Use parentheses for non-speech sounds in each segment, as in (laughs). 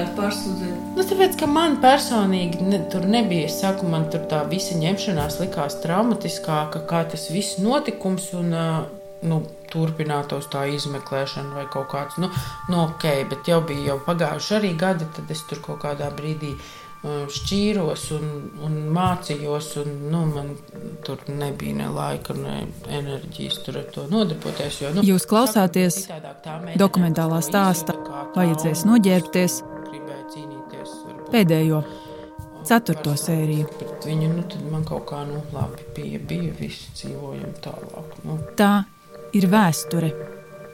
gribējāt pārsūdzēt? Nu, tāpēc, ka man personīgi ne, tur nebija, es saku, man tur tā visa ņemšanās likās traumatiskāka, kā tas viss notikums un nu, turpinātos tā izmeklēšana vai kaut kāds, nu, nu ok, bet jau bija jau pagājuši arī gadi, tad es tur kaut kādā brīdī šķīros un, un mācījos, un nu, man tur nebija ne laika, ne enerģijas tur ar to nodarboties. Jo, nu, Jūs klausāties dokumentālā stāsta, vajadzēs noģērbties pēdējo. Ceturto sēriju. Viņu nu, man kaut kā nu, labi bija, bija visi dzīvojami tālāk. Nu. Tā ir vēsture.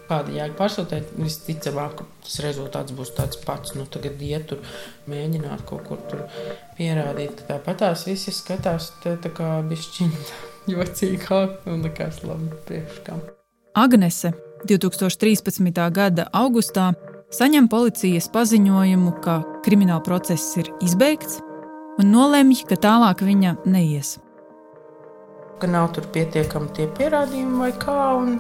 Kāda jēga pārsūtīt? Visticamāk, tas rezultāts būs tāds pats. Nu, tagad iet tur, mēģināt kaut kur tur pierādīt, ka tāpat tās visi skatās tā, tā kā bišķiņa (laughs) jocīgāk un nekas labi priekškam. Agnese 2013. gada augustā saņem policijas paziņojumu, ka krimināla process ir izbeigts un nolemj, ka tālāk viņa neies. Ka nav tur pietiekami tie pierādījumi vai kā. Un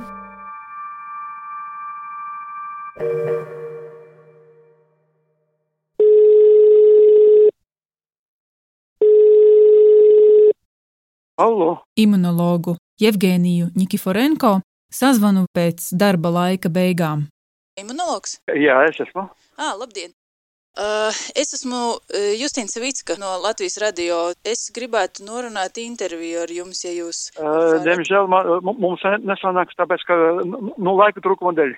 Allo. Imunologu Jevgeniju Nikiforenko sazvanu pēc darba laika beigām. Imunologs? Jā, es esmu. Ah, labdien! Uh, es esmu uh, Justīna Savicka no Latvijas radio. Es gribētu norunāt interviju ar jums, ja jūs. Uh, diemžēl man, mums nesanāks, tāpēc, ka nu, laika trūkuma dēļ.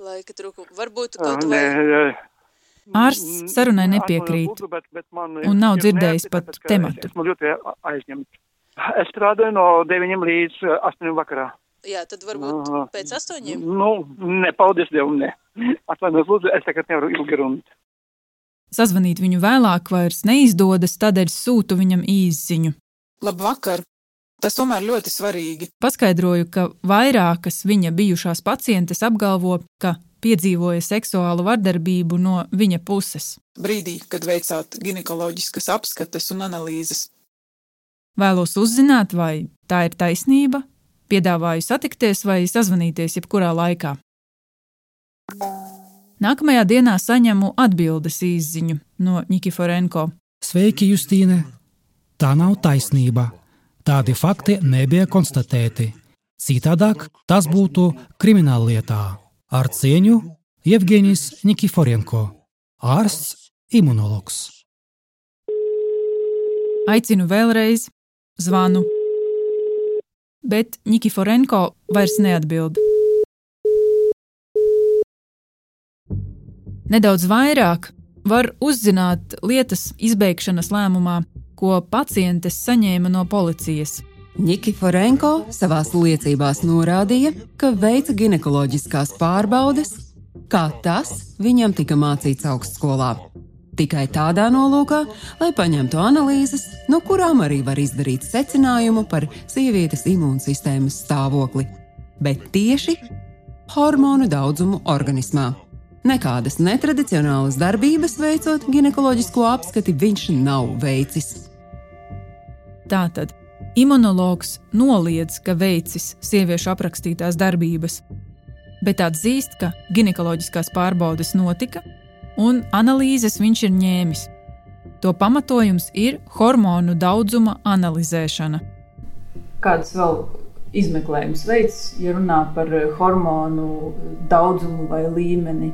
Laika trūkuma. Varbūt kaut vai. Ārsts sarunai nepiekrīt bet, bet un nav dzirdējis pat tematu. Esmu ļoti aizņemts. Es strādāju no 9 līdz 8 vakarā. Jā, tad varbūt uh, pēc astoņiem? Nu, nepaldies Dievam, ne. Atvainojos, lūdzu, es tagad nevaru ilgi runāt. Sazvanīt viņu vēlāk vairs neizdodas, tādēļ sūtu viņam īsziņu. Labvakar! Tas tomēr ļoti svarīgi. Paskaidroju, ka vairākas viņa bijušās pacientes apgalvo, ka piedzīvoja seksuālu vardarbību no viņa puses. Brīdī, kad veicāt ginekoloģiskas apskates un analīzes. Vēlos uzzināt, vai tā ir taisnība, piedāvāju satikties vai sazvanīties jebkurā laikā. Nākamajā dienā saņemu atbildes īsziņu no Nikiforenko. Sveiki, Justīne! Tā nav taisnība. Tādi fakti nebija konstatēti. Citādāk tas būtu krimināllietā. Ar cieņu Jevgenijs Nikiforenko, ārsts, imunologs. Aicinu vēlreiz, zvanu, bet Nikiforenko vairs neatbild. Nedaudz vairāk var uzzināt lietas izbeigšanas lēmumā, ko pacientes saņēma no policijas. Nikiforenko savā liecībās norādīja, ka veica ginekoloģiskās pārbaudes, kā tas viņam tika mācīts augstskolā. Tikai tādā nolūkā, lai paņemtu analīzes, no kurām arī var izdarīt secinājumu par sievietes imūnsistēmas stāvokli, bet tieši hormonu daudzumu organismā. Nekādas netradicionālas darbības veicot ginekoloģisko apskati viņš nav veicis. Tātad imunologs noliedz, ka veicis sieviešu aprakstītās darbības, bet atzīst, ka ginekoloģiskās pārbaudes notika un analīzes viņš ir ņēmis. To pamatojums ir hormonu daudzuma analizēšana. Kādas vēl izmeklējums veids, ja runā par hormonu daudzumu vai līmeni?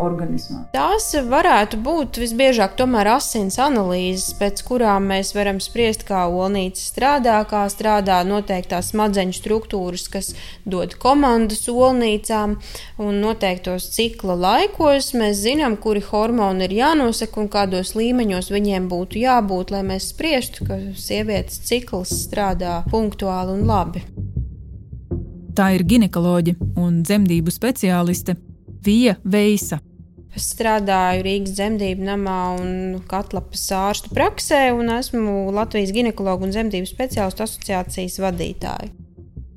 Organismā? Tās varētu būt visbiežāk tomēr asins analīzes, pēc kurām mēs varam spriest, kā olnīca strādā, kā strādā noteiktās smadzeņu struktūras, kas dod komandas olnīcām, un noteiktos cikla laikos mēs zinām, kuri hormoni ir jānosaka un kādos līmeņos viņiem būtu jābūt, lai mēs spriestu, ka sievietes cikls strādā punktuāli un labi. Tā ir ginekoloģe un dzemdību speciāliste Vija Veisa. Es strādāju Rīgas dzemdību namā un Katlapas ārstu praksē, un esmu Latvijas ginekologu un dzemdību speciālistu asociācijas vadītāja.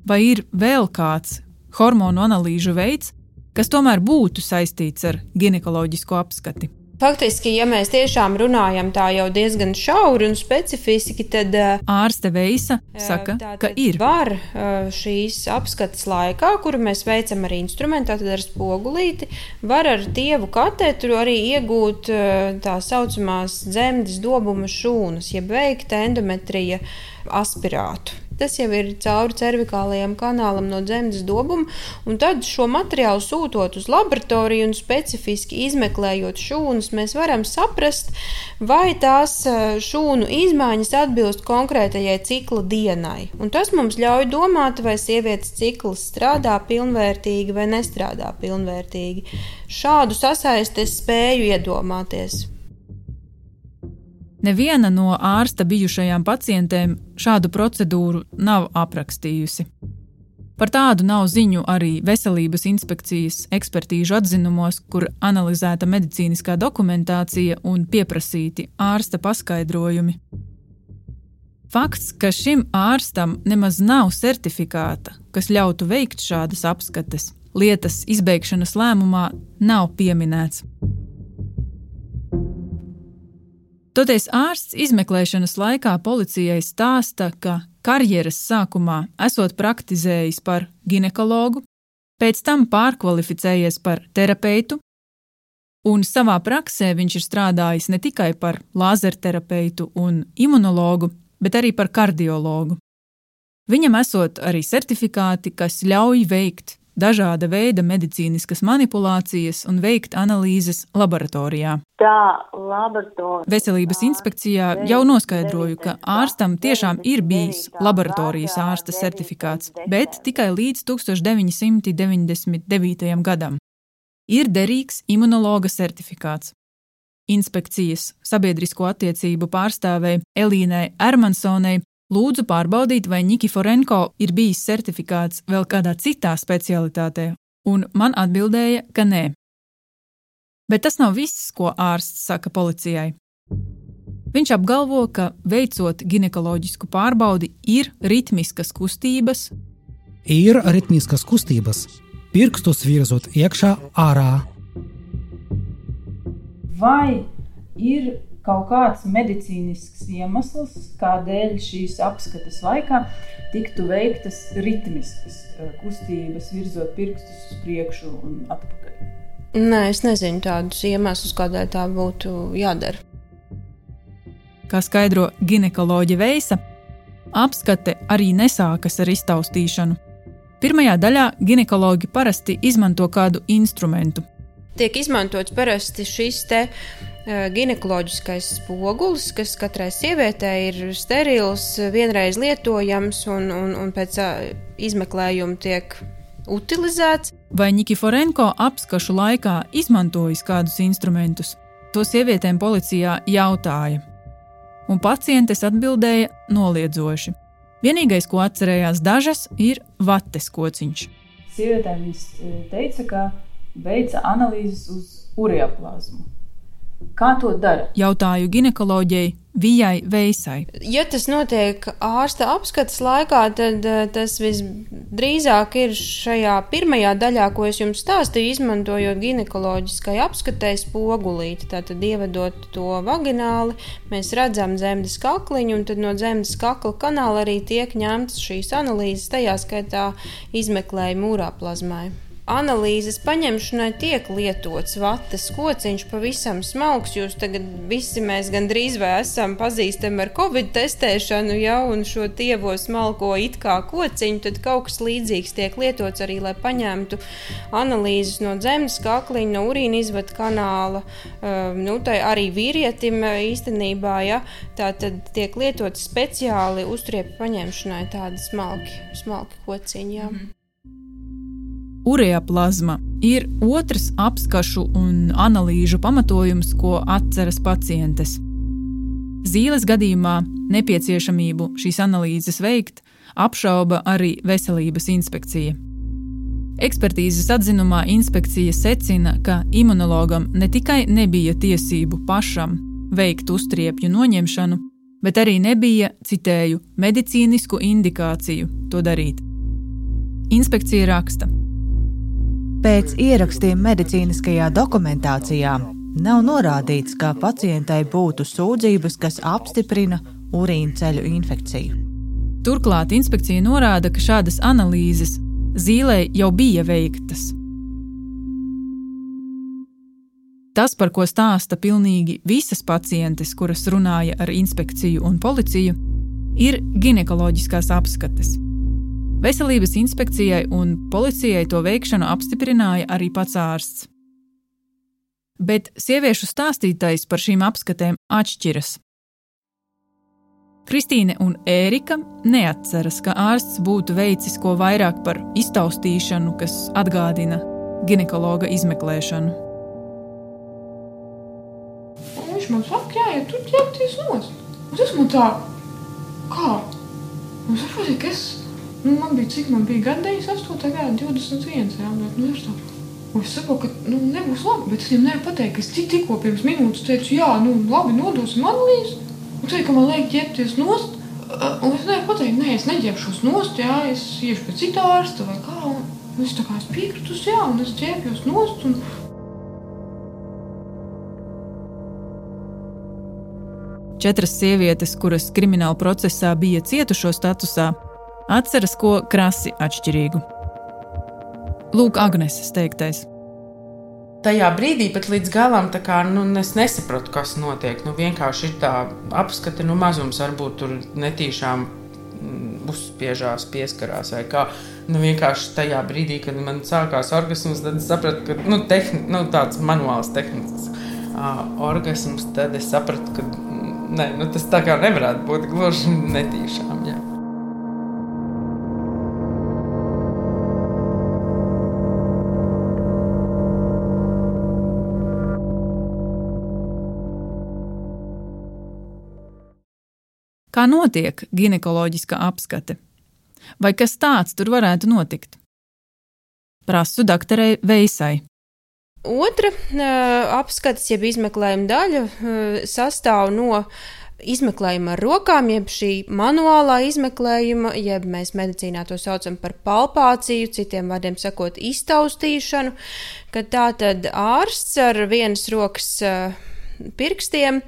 Vai ir vēl kāds hormonu analīžu veids, kas tomēr būtu saistīts ar ginekoloģisko apskati? Faktiski, ja mēs tiešām runājam tā jau diezgan šauri un specifiski, tad ārste Veisa saka, ka ir. Var šīs apskates laikā, kuru mēs veicam ar instrumentu, tad ar spogulīti, var ar dievu katetru arī iegūt tā saucamās dzemdes dobuma šūnas, jeb veikt endometrija aspirātu. Tas jau ir cauri cervikālajam kanālam no dzemdas dobuma, un tad šo materiālu sūtot uz laboratoriju un specifiski izmeklējot šūnas, mēs varam saprast, vai tās šūnu izmaiņas atbilst konkrētajai cikla dienai. Un tas mums ļauj domāt, vai sievietes cikls strādā pilnvērtīgi vai nestrādā pilnvērtīgi. Šādu sasaisti es spēju iedomāties. Neviena no ārsta bijušajām pacientēm šādu procedūru nav aprakstījusi. Par tādu nav ziņu arī veselības inspekcijas ekspertīžu atzinumos, kur analizēta medicīniskā dokumentācija un pieprasīti ārsta paskaidrojumi. Fakts, ka šim ārstam nemaz nav certifikāta, kas ļautu veikt šādas apskates, lietas izbeigšanas lēmumā nav pieminēts. Toties ārsts izmeklēšanas laikā policijai stāsta, ka karjeras sākumā esot praktizējis par ginekologu, pēc tam pārkvalificējies par terapeitu, un savā praksē viņš ir strādājis ne tikai par lāzerterapeitu un imunologu, bet arī par kardiologu. Viņam esot arī certifikāti, kas ļauj veikt dažāda veida medicīniskas manipulācijas un veikt analīzes laboratorijā. Tā laboratorija. Veselības inspekcijā jau noskaidroju, ka ārstam tiešām ir bijis laboratorijas ārsta certifikāts, bet tikai līdz 1999. gadam. Ir derīgs imunologa certifikāts. Inspekcijas sabiedrisko attiecību pārstāvei Elīnai Ermansonai Lūdzu pārbaudīt, vai Nikiforenko ir bijis certifikāts vēl kādā citā specialitātē, un man atbildēja, ka nē. Bet tas nav viss, ko ārsts saka policijai. Viņš apgalvo, ka veicot ginekoloģisku pārbaudi, ir ritmiskas kustības. Ir ritmiskas kustības, pirkstus virzot iekšā, ārā. Vai ir kaut kāds medicīnisks iemesls, kādēļ šīs apskates laikā tiktu veiktas ritmiskas eh, kustības, virzot pirkstus uz priekšu un atpakaļ. Nē, es nezinu tādus iemeslus, kādēļ tā būtu jādara. Kā skaidro ginekoloģija Veisa, apskate arī nesākas ar iztaustīšanu. Pirmajā daļā ginekologi parasti izmanto kādu instrumentu. Tiek izmantots parasti šis te Eh, ginekoloģiskais spogulis, kas katrai sievietei ir sterils, vienreiz lietojams un, un, un pēc eh, izmeklējuma tiek utilizēts. Vai Nikiforenko apskašu laikā izmantojis kādus instrumentus? To sievietēm policijā jautāja, un pacientes atbildēja noliedzoši. Vienīgais, ko atcerējās dažas, ir vates kociņš. Sievietēm viņas eh, teica, ka veica analīzes uz ureaplazmu. Kā to dara? Jautāju ginekoloģijai Vijai Veisai. Ja tas notiek ārsta apskates laikā, tad eh, tas visdrīzāk ir šajā pirmajā daļā, ko es jums stāstīju, izmantojot ginekoloģiskai apskatei spogulīti. Tātad, ievedot to vagināli, mēs redzam dzemdes kakliņu, un tad no dzemdes kakla kanāla arī tiek ņemtas šīs analīzes, tajā skaitā izmeklējuma mūrā plazmai analīzes paņemšanai tiek lietots vatas kociņš, pavisam smalks. Jūs tagad visi mēs gandrīz vai esam pazīstami ar covid testēšanu, jau un šo tievo smalko it kā kociņu, tad kaut kas līdzīgs tiek lietots arī, lai paņemtu analīzes no zemes kakliņa, no urīna izvada kanāla. Um, nu, tai arī vīrietim uh, īstenībā, ja tā tad tiek lietots speciāli uztriepu paņemšanai tādi smalki, smalki kociņi. Ja. Mm -hmm. Ureaplazma ir otrs apskašu un analīžu pamatojums, ko atceras pacientes. Zīles gadījumā nepieciešamību šīs analīzes veikt apšauba arī veselības inspekcija. Ekspertīzes atzinumā inspekcija secina, ka imunologam ne tikai nebija tiesību pašam veikt uztriepju noņemšanu, bet arī nebija, citēju, medicīnisku indikāciju to darīt. Inspekcija raksta, Pēc ierakstiem medicīniskajā dokumentācijā nav norādīts, ka pacientai būtu sūdzības, kas apstiprina urīna ceļu infekciju. Turklāt inspekcija norāda, ka šādas analīzes zīlē jau bija veiktas. Tas, par ko stāsta pilnīgi visas pacientes, kuras runāja ar inspekciju un policiju, ir ginekoloģiskās apskates. Veselības inspekcijai un policijai to veikšanu apstiprināja arī pats ārsts. Bet sieviešu stāstītais par šīm apskatēm atšķiras. Kristīne un Ērika neatceras, ka ārsts būtu veicis ko vairāk par iztaustīšanu, kas atgādina ginekologa izmeklēšanu. Viņš man saka, jā, ja tu ķerties nost. Un tas man tā, kā? Un es saprotu, ka es, nu, man bija, cik man bija gadījis, 8. gada, 21. jā, bet, nu, es tā, un es saprotu, ka, nu, nebūs labi, bet es viņam nevaru pateikt, ka es tik, tikko pirms minūtes teicu, jā, nu, labi, nodosim analīzi, un teicu, ka man liek ķerties nost, un es nevaru pateikt, nē, es neģērbšos nost, jā, es iešu pie cita ārsta vai kā, un es tā kā es piekritus, jā, un es ģērbjos nost, un, Četras sievietes, kuras krimināla procesā bija cietušo statusā, atceras ko krasi atšķirīgu. Lūk, Agnēs teiktais. Tajā brīdī pat līdz galam kā, nu, es nesapratu, kas notiek. Nu, vienkārši ir tā apskate, nu, mazums varbūt tur netīšām mm, uzspiežās, pieskarās vai kā. Nu, vienkārši tajā brīdī, kad man sākās orgasms, tad es sapratu, ka nu, tehni, nu, tāds manuāls tehnisks uh, orgasms, tad es sapratu, ka Nē, nu tas tā kā nevarētu būt gluži netīšām. Jā. Kā notiek ginekoloģiskā apskate? Vai kas tāds tur varētu notikt? Prasu doktorai Veisai. Otra apskates, jeb izmeklējuma daļa, sastāv no izmeklējuma ar rokām, jeb šī manuālā izmeklējuma, jeb mēs medicīnā to saucam par palpāciju, citiem vārdiem sakot, iztaustīšanu, kad tā tad ārsts ar vienas rokas pirkstiem,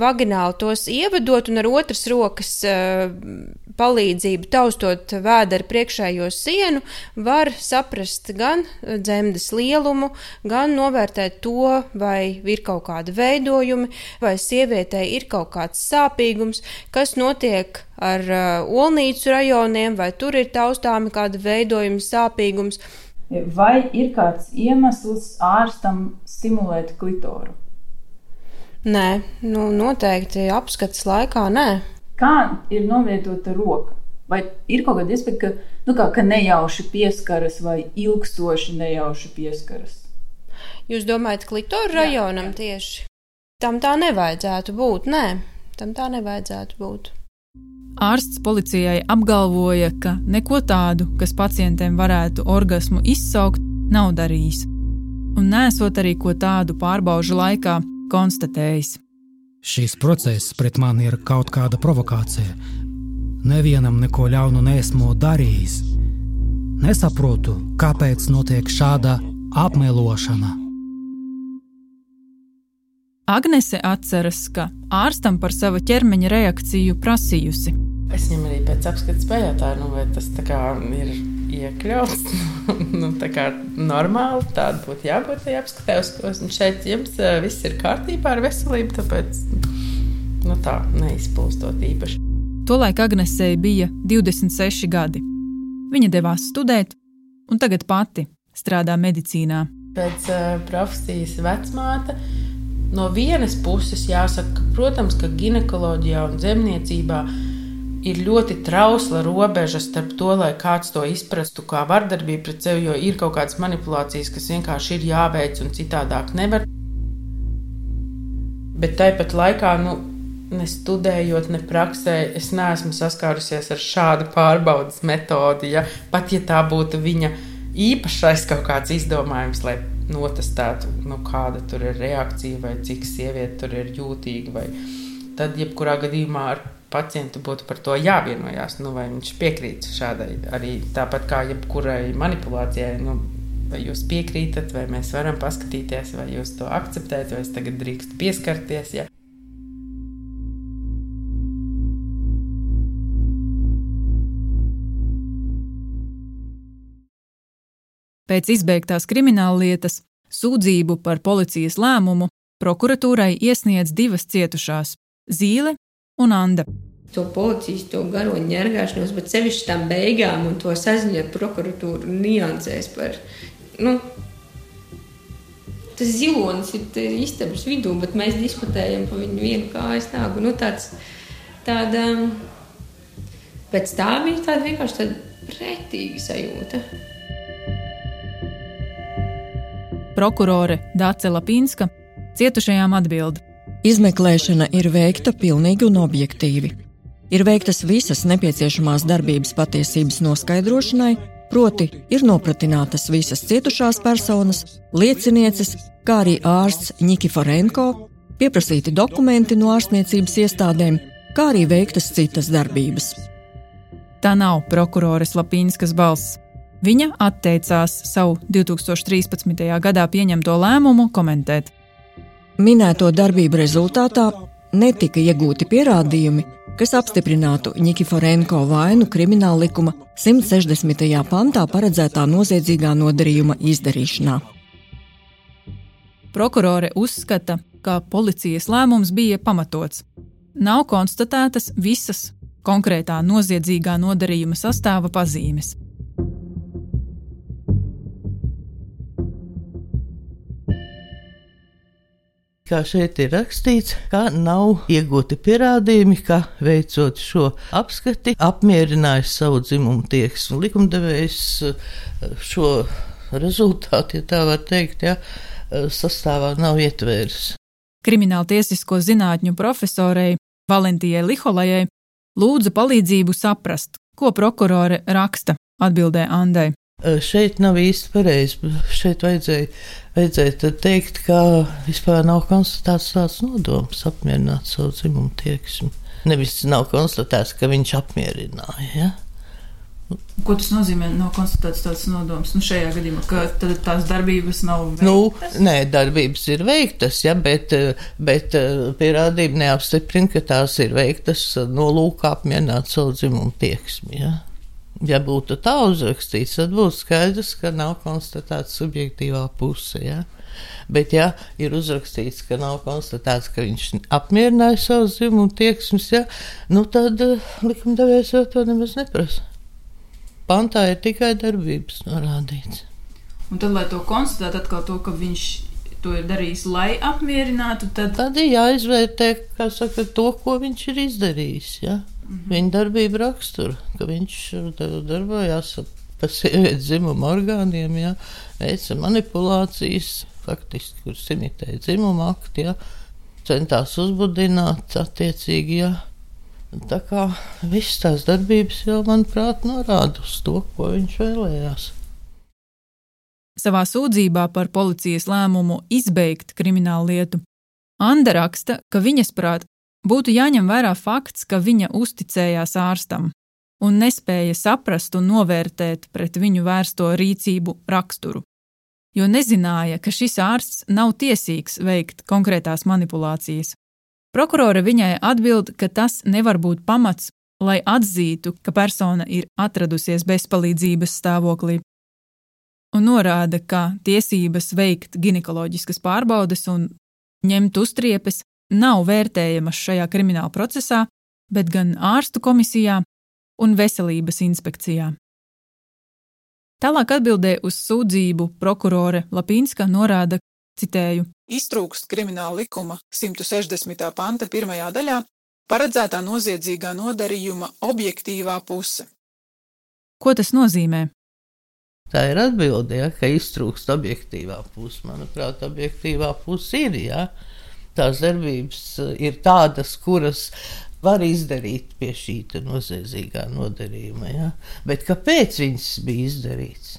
vagināli tos ievedot un ar otras rokas palīdzību taustot vēdera priekšējo sienu, var saprast gan dzemdes lielumu, gan novērtēt to, vai ir kaut kādi veidojumi, vai sievietei ir kaut kāds sāpīgums, kas notiek ar olnīcu rajoniem, vai tur ir taustāmi kādi veidojumi, sāpīgums. Vai ir kāds iemesls ārstam stimulēt klitoru? Nē, nu, noteikti apskates laikā nē kā ir novietota roka. Vai ir kaut kāda iespēja, ka, nu kā, ka nejauši pieskaras vai ilgstoši nejauši pieskaras? Jūs domājat, klitoru rajonam jā. tieši? Tam tā nevajadzētu būt. Nē, tam tā nevajadzētu būt. Ārsts policijai apgalvoja, ka neko tādu, kas pacientiem varētu orgasmu izsaukt, nav darījis. Un nesot arī ko tādu pārbaužu laikā konstatējis. Šīs process pret mani ir kaut kāda provokācija. Nevienam neko ļaunu nesmu darījis. Nesaprotu, kāpēc notiek šāda apmelošana. Agnese atceras, ka ārstam par savu ķermeņa reakciju prasījusi. Es viņam arī pēc apskates pajautāju, nu, vai tas ir iekļauts. (laughs) nu, tā kā normāli tāda būtu jābūt apskatē, uz ko esmu šeit. Jums uh, viss ir kārtībā ar veselību, tāpēc nu, tā neizplūstot īpaši. Tolaik Agnesei bija 26 gadi. Viņa devās studēt, un tagad pati strādā medicīnā. Pēc uh, profesijas vecmāte no vienas puses jāsaka, ka, protams, ka ginekoloģijā un zemniecībā ir ļoti trausla robeža starp to, lai kāds to izprastu kā vardarbību pret sevi, jo ir kaut kādas manipulācijas, kas vienkārši ir jāveic un citādāk nevar. Bet tāpat laikā, nu, ne studējot, ne praksē, es neesmu saskārusies ar šādu pārbaudas metodi. Ja? Pat ja tā būtu viņa īpašais kaut kāds izdomājums, lai notestētu, nu, kāda tur ir reakcija vai cik sieviete tur ir jūtīga. Vai... Tad, jebkurā gadījumā, ar pacientu būtu par to jāvienojās. Nu, vai viņš piekrīt šādai arī tāpat kā jebkurai manipulācijai. Nu, vai jūs piekrītat, vai mēs varam paskatīties, vai jūs to akceptējat, vai es tagad drīkstu pieskarties. Ja? Pēc izbeigtās krimināllietas sūdzību par policijas lēmumu prokuratūrai iesniedz divas cietušās - Zīle un Anda. To policijas, to garo ņērgāšanos, bet sevišķi tam beigām un to saziņu ar prokuratūru niansēs par. Nu, Tas zilonis ir istabas vidū, bet mēs diskutējam par viņu vienu kāju stāvu. Nu, tāds, tāda, pēc tā bija tāda vienkārši tāda pretīga sajūta. Prokurore Dāce Lapinska cietušajām atbild. Izmeklēšana ir veikta pilnīgi un objektīvi. Ir veiktas visas nepieciešamās darbības patiesības noskaidrošanai, proti, ir nopratinātas visas cietušās personas, liecinieces, kā arī ārsts Nikiforenko, pieprasīti dokumenti no ārstniecības iestādēm, kā arī veiktas citas darbības. Tā nav prokuroras Lapīnskas balss. Viņa atteicās savu 2013. gadā pieņemto lēmumu komentēt. Minēto darbību rezultātā netika iegūti pierādījumi, kas apstiprinātu Nikiforenko vainu krimināla likuma 160. pantā paredzētā noziedzīgā nodarījuma izdarīšanā. Prokurore uzskata, ka policijas lēmums bija pamatots. Nav konstatētas visas konkrētā noziedzīgā nodarījuma sastāva pazīmes. Kā šeit ir rakstīts, ka nav iegūti pierādījumi, ka veicot šo apskati, apmierinājis savu dzimumu tieksmi. Likumdevējs eh, šo rezultātu, ja tā var teikt, ja, eh, sastāvā nav ietvēris. Krimināla tiesisko zinātņu profesorei Valentijai Liholajai lūdzu palīdzību saprast, ko prokurore raksta, atbildēja Andai. Šeit nav īsti pareizi. Šeit vajadzēja, vajadzēja teikt, ka vispār nav konstatēts tāds nodoms apmierināt savu dzimumu tieksmi. Nevis nav konstatēts, ka viņš apmierināja. Ja? Ko tas nozīmē? Nav konstatēts tāds nodoms. Nu, šajā gadījumā, ka tās darbības nav veiktas. Nu, nē, darbības ir veiktas, ja, bet, bet pierādījumi neapstiprina, ka tās ir veiktas nolūkā apmierināt savu dzimumu tieksmi. Ja. Ja būtu tā uzrakstīts, tad būtu skaidrs, ka nav konstatēta subjektīvā puse. Ja? Bet, ja ir uzrakstīts, ka nav konstatēts, ka viņš apmierināja savu dzimumu tieksmes, ja, nu tad uh, likumdevējs jau to nemaz neprasa. Pantā ir tikai darbības norādīts. Un tad, lai to konstatētu, atkal to, ka viņš to ir darījis, lai apmierinātu, tad, tad ir jāizvērtē saka, to, ko viņš ir izdarījis. Ja? -hmm. viņa darbību raksturu, ka viņš darbojās pa sievietes dzimumu orgāniem, ja, veica manipulācijas, faktiski, kuras imitēja dzimumu aktu, ja, centās uzbudināt attiecīgi, ja. Tā kā visas tās darbības jau, manuprāt, norāda uz to, ko viņš vēlējās. Savā sūdzībā par policijas lēmumu izbeigt kriminālu lietu Anna raksta, ka viņas prāt Būtu jāņem vērā fakts, ka viņa uzticējās ārstam un nespēja saprast un novērtēt pret viņu vērsto rīcību raksturu, jo nezināja, ka šis ārsts nav tiesīgs veikt konkrētās manipulācijas. Prokurore viņai atbild, ka tas nevar būt pamats, lai atzītu, ka persona ir atradusies bezpalīdzības stāvoklī, un norāda, ka tiesības veikt ginekoloģiskas pārbaudes un ņemt uztriepes nav vērtējamas šajā krimināla procesā, bet gan ārstu komisijā un veselības inspekcijā. Tālāk atbildēja uz sūdzību prokurore Lapīnska norāda, citēju: Iztrūkst krimināla likuma 160. panta pirmajā daļā paredzētā noziedzīgā nodarījuma objektīvā puse. Ko tas nozīmē? Tā ir atbilde, ja, ka iztrūkst objektīvā puse. Manuprāt, objektīvā puse ir. Ja tās darbības eh, ir tādas, kuras var izdarīt pie šī noziedzīgā nodarījuma. Ja? Bet kāpēc viņas bija izdarīts?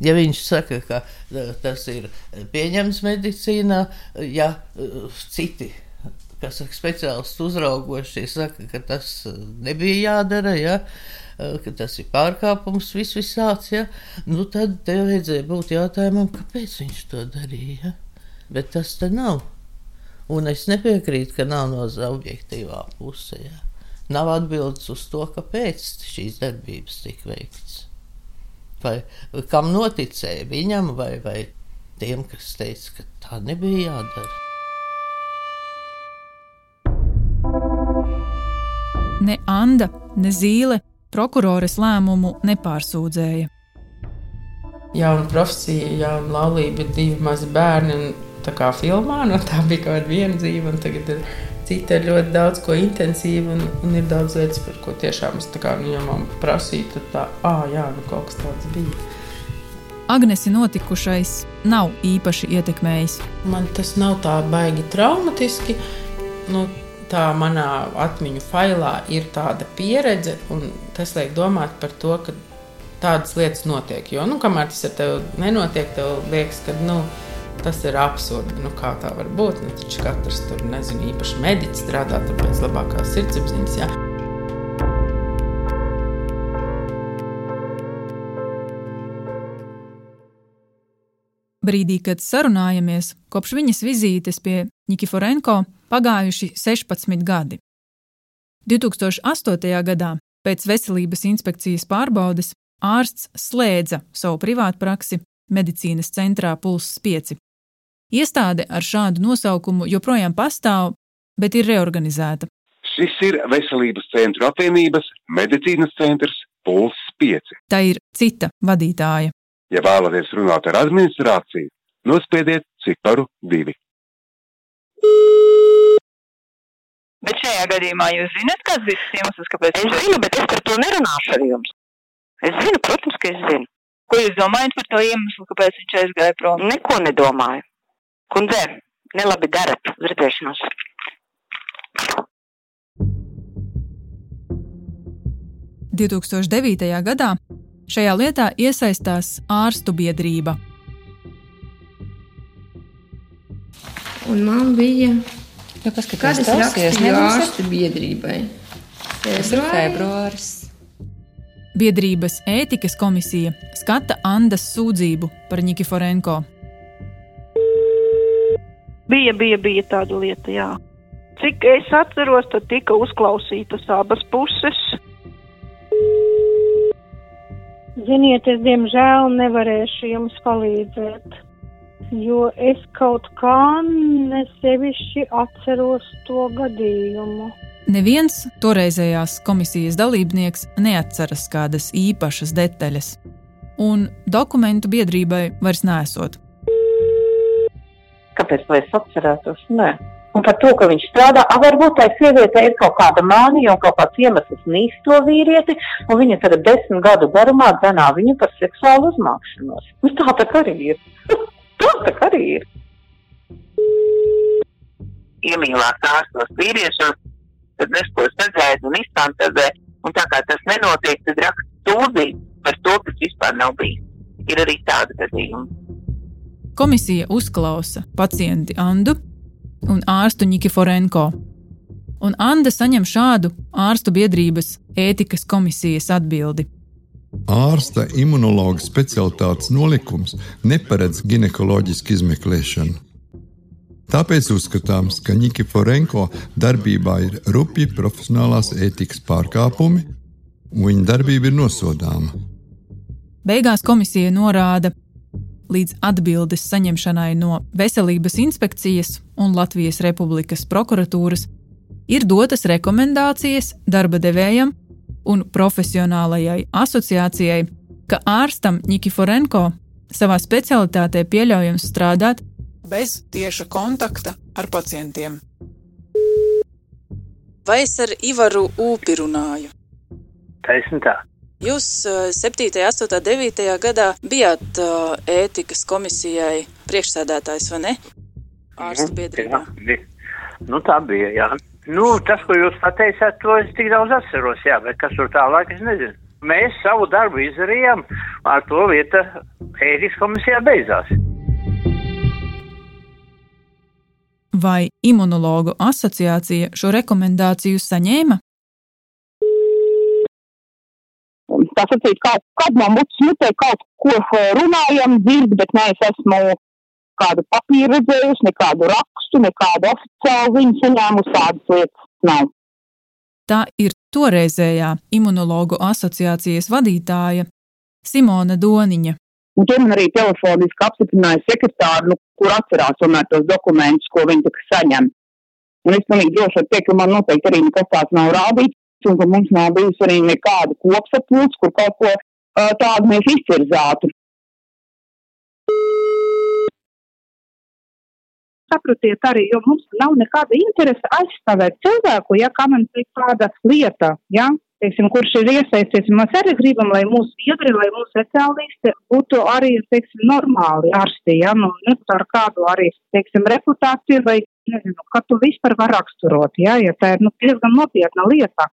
Ja viņš saka, ka eh, tas ir pieņemts medicīnā, ja eh, citi kas saka, speciālisti uzraugošie saka, ka tas nebija jādara, ja, ka tas ir pārkāpums vis visāds, ja, nu tad te vajadzēja būt jautājumam, kāpēc viņš to darīja. Bet tas te nav. Un es nepiekrītu, ka nav no objektīvā pusē. Ja. Nav atbildes uz to, kāpēc šīs darbības tika veikts. Vai kam noticēja viņam, vai, vai tiem, kas teica, ka tā nebija jādara. Ne Anna, ne Zīle prokuroras lēmumu nepārsūdzēja. Jauna profesija, jauna laulība, divi mazi bērni. Tā kā filmā, no tā bija kaut kāda viena dzīve, un tagad ir cita ir ļoti daudz ko intensīva, un, un ir daudz lietas, par ko tiešām es tā kā viņam nu, prasīju, tad tā, ah, jā, nu kaut kas tāds bija. Agnesi notikušais nav īpaši ietekmējis. Man tas nav tā baigi traumatiski. Nu, tā manā atmiņu failā ir tāda pieredze, un tas liek domāt par to, ka tādas lietas notiek. Jo, nu, kamēr tas ar tevi nenotiek, tev liekas, ka, nu, Tas ir absurdi. Nu, kā tā var būt? Nu, taču katrs tur, nezinu, īpaši mediķis strādā pēc labākās sirdsapziņas. Jā. Brīdī, kad sarunājamies, kopš viņas vizītes pie Nikiforenko pagājuši 16 gadi. 2008. gadā, pēc veselības inspekcijas pārbaudes, ārsts slēdza savu privātpraksi medicīnas centrā Pulss 5 Iestāde ar šādu nosaukumu joprojām pastāv, bet ir reorganizēta. Šis ir Veselības centru apvienības medicīnas centrs Puls 5. Tā ir cita vadītāja. Ja vēlaties runāt ar administrāciju, nospiediet ciparu 2. Bet šajā gadījumā jūs zināt, kāds bija tas iemesls, kāpēc? Es zinu, bet es par to nerunāšu ar jums. Es zinu, protams, ka es zinu. Ko jūs domājat par to iemeslu, kāpēc viņš aizgāja prom? Neko nedomāju. Kundze, nelabi darat. Uz redzēšanos. gadā šajā lietā iesaistās ārstu biedrība. Un man bija nu, paskatās, kad es rakstīju ārstu biedrībai. Tas ir februāris. Biedrības ētikas komisija skata Andas sūdzību par Nikiforenko. Bija, bija, bija tāda lieta, jā. Cik es atceros, tad tika uzklausītas abas puses. Ziniet, es diemžēl nevarēšu jums palīdzēt, jo es kaut kā nesevišķi atceros to gadījumu. Neviens toreizējās komisijas dalībnieks neatceras kādas īpašas detaļas, un dokumentu biedrībai vairs nesot kāpēc lai es atcerētos? Nē. Un par to, ka viņš strādā, a, varbūt tai sievietei ir kaut kāda mānija un kaut kāds iemesls nīst to vīrieti, un viņa tagad desmit gadu garumā dzenā viņu par seksuālu uzmākšanos. Nu, tā tā arī ir. (laughs) tā tā arī ir. Iemīlēt ārstos vīriešus, tad nesko sadzēd un iztantazē, un tā kā tas nenotiek, tad raksta sūdzību par to, kas vispār nav bijis. Ir arī tāda gadījuma. Komisija uzklausa pacienti Andu un ārstu Nikiforenko. Un Anda saņem šādu ārstu biedrības ētikas komisijas atbildi. Ārsta imunologa specialitātes nolikums neparedz ginekoloģisku izmeklēšanu. Tāpēc uzskatāms, ka Nikiforenko darbībā ir rupji profesionālās ētikas pārkāpumi, un viņa darbība ir nosodāma. Beigās komisija norāda, līdz atbildes saņemšanai no Veselības inspekcijas un Latvijas Republikas prokuratūras ir dotas rekomendācijas darba devējam un profesionālajai asociācijai, ka ārstam Nikiforenko savā specialitātē pieļaujams strādāt bez tieša kontakta ar pacientiem. Vai es ar Ivaru Upi runāju? Taisnība. Jūs 7., 8., 9. gadā bijāt uh, ētikas komisijai priekšsēdētājs, vai ne? Ārstu biedrībā. Jā, nu, tā bija, jā. Nu, tas, ko jūs pateicāt, to es tik daudz atceros, jā, bet kas tur tālāk, es nezinu. Mēs savu darbu izdarījām, ar to vieta ētikas komisijā beidzās. Vai imunologu asociācija šo rekomendāciju saņēma? Tā sacīt, kā, kad man būtu smutē kaut ko runājam, dzird, bet nē, es esmu kādu papīru redzējusi, nekādu rakstu, nekādu oficiālu ziņu saņēmusi, tādas lietas nav. Tā ir toreizējā imunologu asociācijas vadītāja Simona Doniņa. Un to man arī telefoniski apstiprināja sekretāri, nu, kur atcerās tomēr tos dokumentus, ko viņi tā saņem. Un es pilnīgi droši varu teikt, ka man noteikti arī nekas tāds nav rādīts, un ka mums nav bijusi arī nekāda kopsapulce, kur kaut ko uh, tādu mēs izcirzātu. saprotiet arī, jo mums nav nekāda interese aizstāvēt cilvēku, ja kā man teikt tāda lieta, ja, teiksim, kurš ir iesaistīts. Mēs arī gribam, lai mūsu biedri, lai mūsu speciālisti būtu arī, teiksim, normāli ārsti, ja, nu, ne ar kādu arī, teiksim, reputāciju vai, nezinu, kā tu vispār var raksturot, ja, ja tā ir, nu, diezgan nopietna lieta.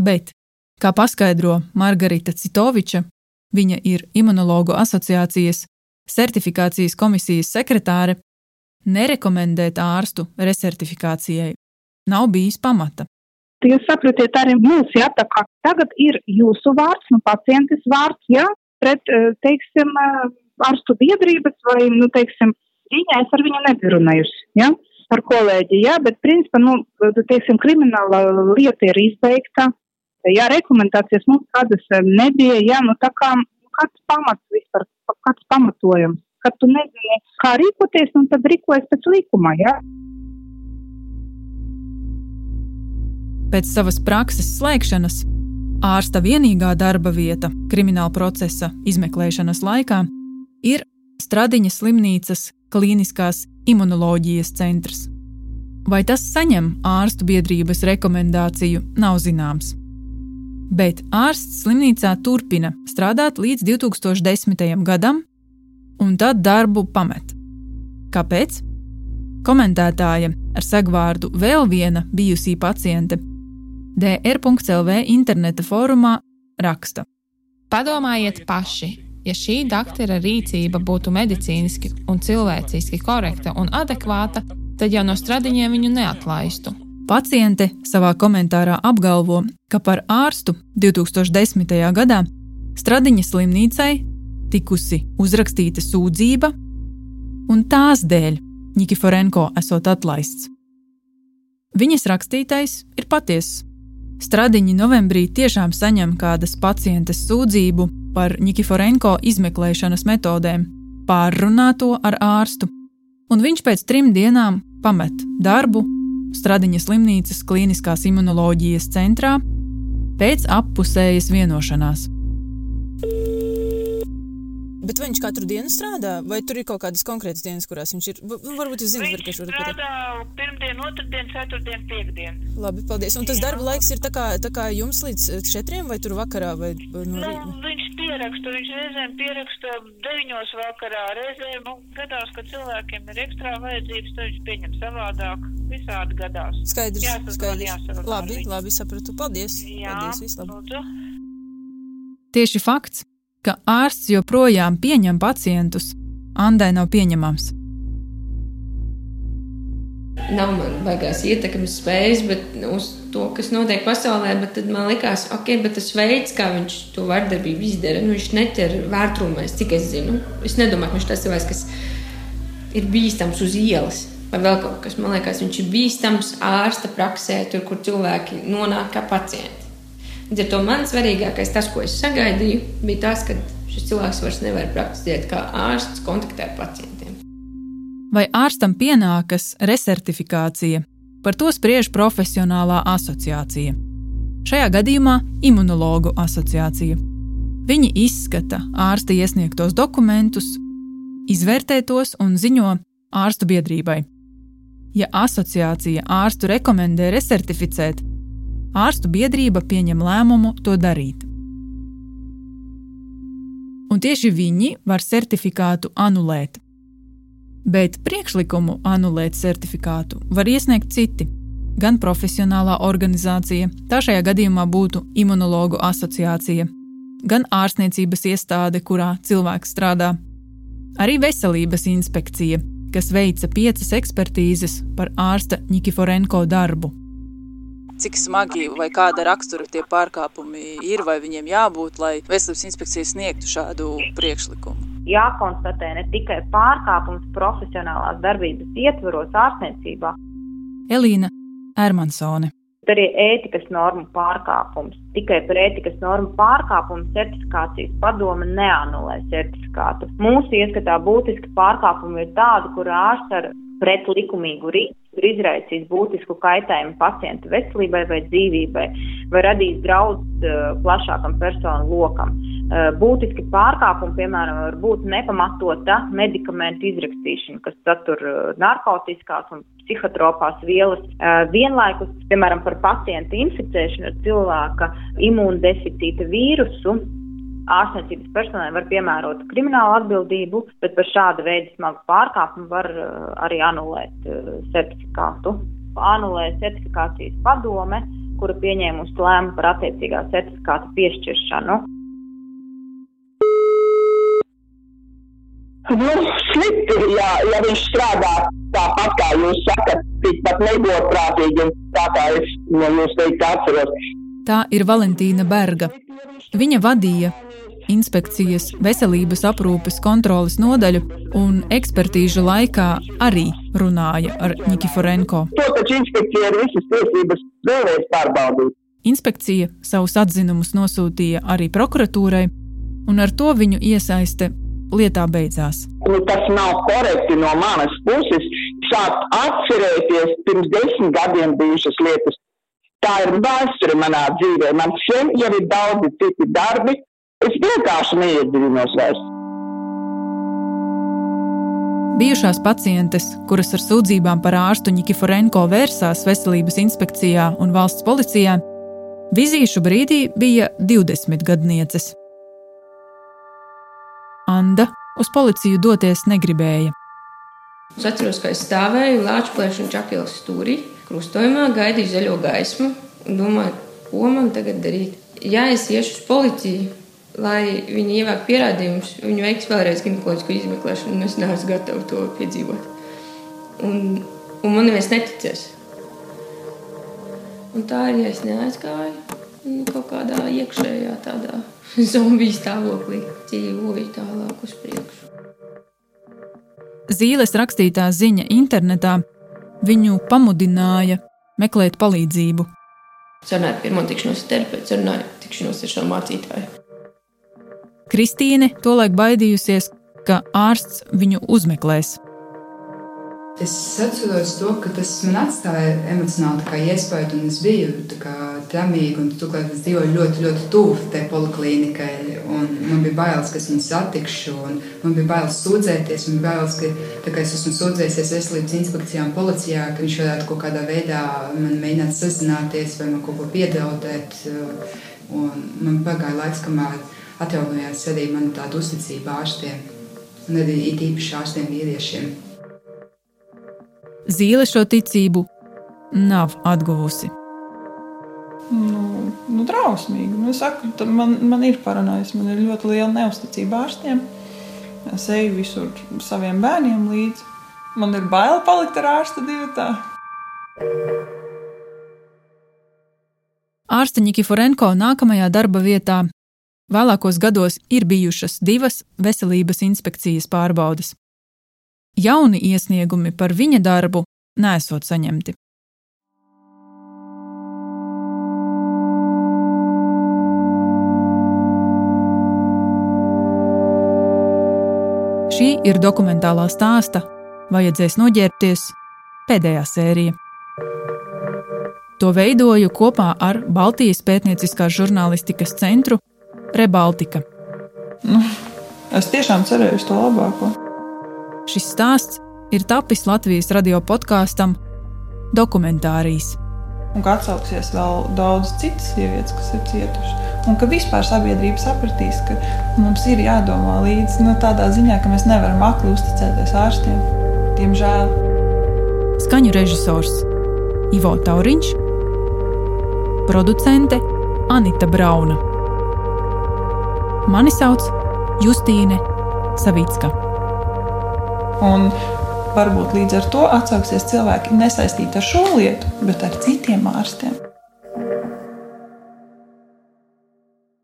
Bet, kā paskaidro Margarita Citoviča, viņa ir imunologu asociācijas certifikācijas komisijas sekretāre, nerekomendēt ārstu resertifikācijai nav bijis pamata. Jūs saprotiet, arī mums, tā kā tagad ir jūsu vārds, nu, pacientes vārds, ja, pret, eh, teiksim, eh, ārstu biedrības vai, nu, teiksim, viņa, es ar viņu nebiju runājusi, ja, ar kolēģi, ja, bet, principā, nu, teiksim, krimināla lieta ir izbeigta, ja, rekomendācijas mums kādas eh, nebija, ja, nu, tā kā, kāds pamats vispār, kāds pamatojums kad tu nezini, kā rīkoties, un tad rīkojas pēc likuma. Ja? Pēc savas prakses slēgšanas ārsta vienīgā darba vieta krimināla procesa izmeklēšanas laikā ir Stradiņa slimnīcas klīniskās imunoloģijas centrs. Vai tas saņem ārstu biedrības rekomendāciju, nav zināms. Bet ārsts slimnīcā turpina strādāt līdz 2010. gadam, un tad darbu pamet. Kāpēc? Komentētāja ar segvārdu vēl viena bijusī paciente DR.CLV interneta fórumā raksta: Padomājiet paši, ja šī doktora rīcība būtu medicīniski un cilvēciski korekta un adekvāta, tad jau no stradiņiem viņu neatlaistu. Paciente savā komentārā apgalvo, ka par ārstu 2010. gadā Stradiņa slimnīcai tikusi uzrakstīta sūdzība, un tās dēļ Nikiforenko esot atlaists. Viņas rakstītais ir patiess. Stradiņi novembrī tiešām saņem kādas pacientes sūdzību par Nikiforenko izmeklēšanas metodēm, pārrunā to ar ārstu, un viņš pēc trim dienām pamet darbu Stradiņa slimnīcas klīniskās imunoloģijas centrā pēc appusējas vienošanās. Bet vai viņš katru dienu strādā, vai tur ir kaut kādas konkrētas dienas, kurās viņš ir? Nu, varbūt jūs zināt, viņš var, strādā pirmdien, otrdien, ceturtdien, piekdien. Labi, paldies. Un tas Jā. darba laiks ir tā kā, tā kā jums līdz četriem vai tur vakarā? Vai, no nu, viņš pieraksta, viņš reizēm pieraksta deviņos vakarā, reizēm nu, gadās, ka cilvēkiem ir ekstra vajadzības, tad viņš pieņem savādāk. Visādi gadās. Skaidrs, jāsazvan, skaidrs. Jāsazvan labi, labi, sapratu. Paldies. Jā, paldies, vislabāk. Tieši fakts, ka ārsts joprojām pieņem pacientus, Andai nav pieņemams. Nav man baigās ietekmes spējas, uz to, kas notiek pasaulē, bet tad man likās, ok, bet tas veids, kā viņš to vardarbību izdara, nu, viņš neķer vērtrūmēs, cik es zinu. Es nedomāju, ka viņš tas cilvēks, kas ir bīstams uz ielas. Vai vēl kaut kas, man liekas, viņš ir bīstams ārsta praksē, tur, kur cilvēki nonāk kā pacienti. Līdz ar to man svarīgākais, tas, ko es sagaidīju, bija tas, ka šis cilvēks vairs nevar praktizēt kā ārsts, kontaktē ar pacientiem. Vai ārstam pienākas resertifikācija? Par to spriež profesionālā asociācija. Šajā gadījumā imunologu asociācija. Viņi izskata ārsta iesniegtos dokumentus, izvērtē tos un ziņo ārstu biedrībai. Ja asociācija ārstu rekomendē resertificēt, ārstu biedrība pieņem lēmumu to darīt. Un tieši viņi var certifikātu anulēt. Bet priekšlikumu anulēt certifikātu var iesniegt citi, gan profesionālā organizācija, tā šajā gadījumā būtu imunologu asociācija, gan ārstniecības iestāde, kurā cilvēks strādā, arī veselības inspekcija, kas veica piecas ekspertīzes par ārsta Nikiforenko darbu. Cik smagi vai kāda rakstura tie pārkāpumi ir, vai viņiem jābūt, lai veselības inspekcija sniegtu šādu priekšlikumu? Jākonstatē ne tikai pārkāpums profesionālās darbības ietvaros ārstniecībā. Elīna Ermansone. Arī ētikas normu pārkāpums. Tikai par ētikas normu pārkāpumu certifikācijas padome neanulē certifikātu. Mūsu ieskatā būtiski pārkāpumi ir tādi, kur ārsts ar pretlikumīgu rīcību ir izraisījis būtisku kaitējumu pacienta veselībai vai dzīvībai, vai radījis draudus uh, plašākam personu lokam. Uh, būtiski pārkāpumi, piemēram, var būt nepamatota medikamentu izrakstīšana, kas satur uh, narkotiskās un psihotropās vielas. Vienlaikus, piemēram, par pacientu inficēšanu ar cilvēka imūndeficīta vīrusu. Ārstniecības personai var piemērot kriminālu atbildību, bet par šādu veidu smagu pārkāpumu var arī anulēt certifikātu. Anulē certifikācijas padome, kura pieņēmusi lēmumu par attiecīgā certifikāta piešķiršanu. Nu, slikti, ja, ja viņš strādā tāpat, kā jūs sakat, tikpat negodprātīgi, tā kā es no jūs teikt atceros. Tā ir Valentīna Berga. Viņa vadīja inspekcijas veselības aprūpes kontrolas nodaļu un ekspertīžu laikā arī runāja ar Nikiforenko. To taču inspekcija ir visas tiesības vēlreiz pārbaudīt. Inspekcija savus atzinumus nosūtīja arī prokuratūrai, un ar to viņu iesaiste lietā beidzās. Nu, tas nav korekti no manas puses sākt atcerēties pirms desmit gadiem bijušas lietas. Tā ir vēsture manā dzīvē. Man šeit jau ir daudzi citi darbi. Es vienkārši neiedziļinos vairs. Bijušās pacientes, kuras ar sūdzībām par ārstu Nikiforenko vērsās veselības inspekcijā un valsts policijā, vizīšu brīdī bija 20 gadnieces. Anda uz policiju doties negribēja. Es atceros, ka es stāvēju Latvijas un Čakielas stūrī, krustojumā, gaidīju zaļo gaismu un domāju, ko man tagad darīt. Ja es iešu uz policiju, lai viņi ievāktu pierādījumus, viņi veiks vēlreiz ginekoloģisku izmeklēšanu, un es neesmu gatava to piedzīvot. Un, un man neviens neticēs. Un tā arī es neaizgāju nu, kaut kādā iekšējā tādā (laughs) zombiju stāvoklī dzīvoju tālāk uz priekšu. Zīles rakstītā ziņa internetā viņu pamudināja meklēt palīdzību. Sarunāju pirmo tikšanos ar terapeitu, sarunāju tikšanos ar šo mācītāju. Kristīne tolaik baidījusies, ka ārsts viņu uzmeklēs. Es atceros to, ka tas man atstāja emocionāli iespēju, un es biju tramīga, un turklāt es dzīvoju ļoti, ļoti tuvu tai poliklīnikai. Man bija bailes, ka es viņu satikšu, un man bija bailes sūdzēties. Man bija bailes, ka es esmu sūdzējies veselības inspekcijā un policijā, ka viņš varētu kaut kādā veidā man mēģināt sazināties vai man kaut ko piedaudēt. Un man pagāja laiks, kamēr atjaunojās arī man tāda uzticība ārstiem, un arī īpaši ārstiem vīriešiem. Zīle šo ticību nav atguvusi. Nu, drausmīgi. Nu, saku, man, man ir paranojas, man ir ļoti liela neusticība ārstiem. Es eju visur saviem bērniem līdzi. Man ir bail palikt ar ārsta divatā. Ārsta Nikiforenko nākamajā darba vietā vēlākos gados ir bijušas divas veselības inspekcijas pārbaudes. Jauni iesniegumi par viņa darbu nesot saņemti. Šī ir dokumentālā stāsta, vajadzēs noģērbties pēdējā sērija. To veidoju kopā ar Baltijas pētnieciskās žurnālistikas centru Rebaltika. Nu, es tiešām cerēju uz to labāko. Šis stāsts ir tapis Latvijas radio podkāstam Dokumentārijas. Un ka atsauksies vēl daudz citas sievietes, kas ir cietušas. Un ka vispār sabiedrība sapratīs, ka mums ir jādomā līdzi nu, tādā ziņā, ka mēs nevaram akli uzticēties ārstiem. Diemžēl. Skaņu režisors Ivo Tauriņš, producente Anita Brauna. Mani sauc Justīne Savicka. Un Varbūt līdz ar to atsauksies cilvēki nesaistīti ar šo lietu, bet ar citiem ārstiem.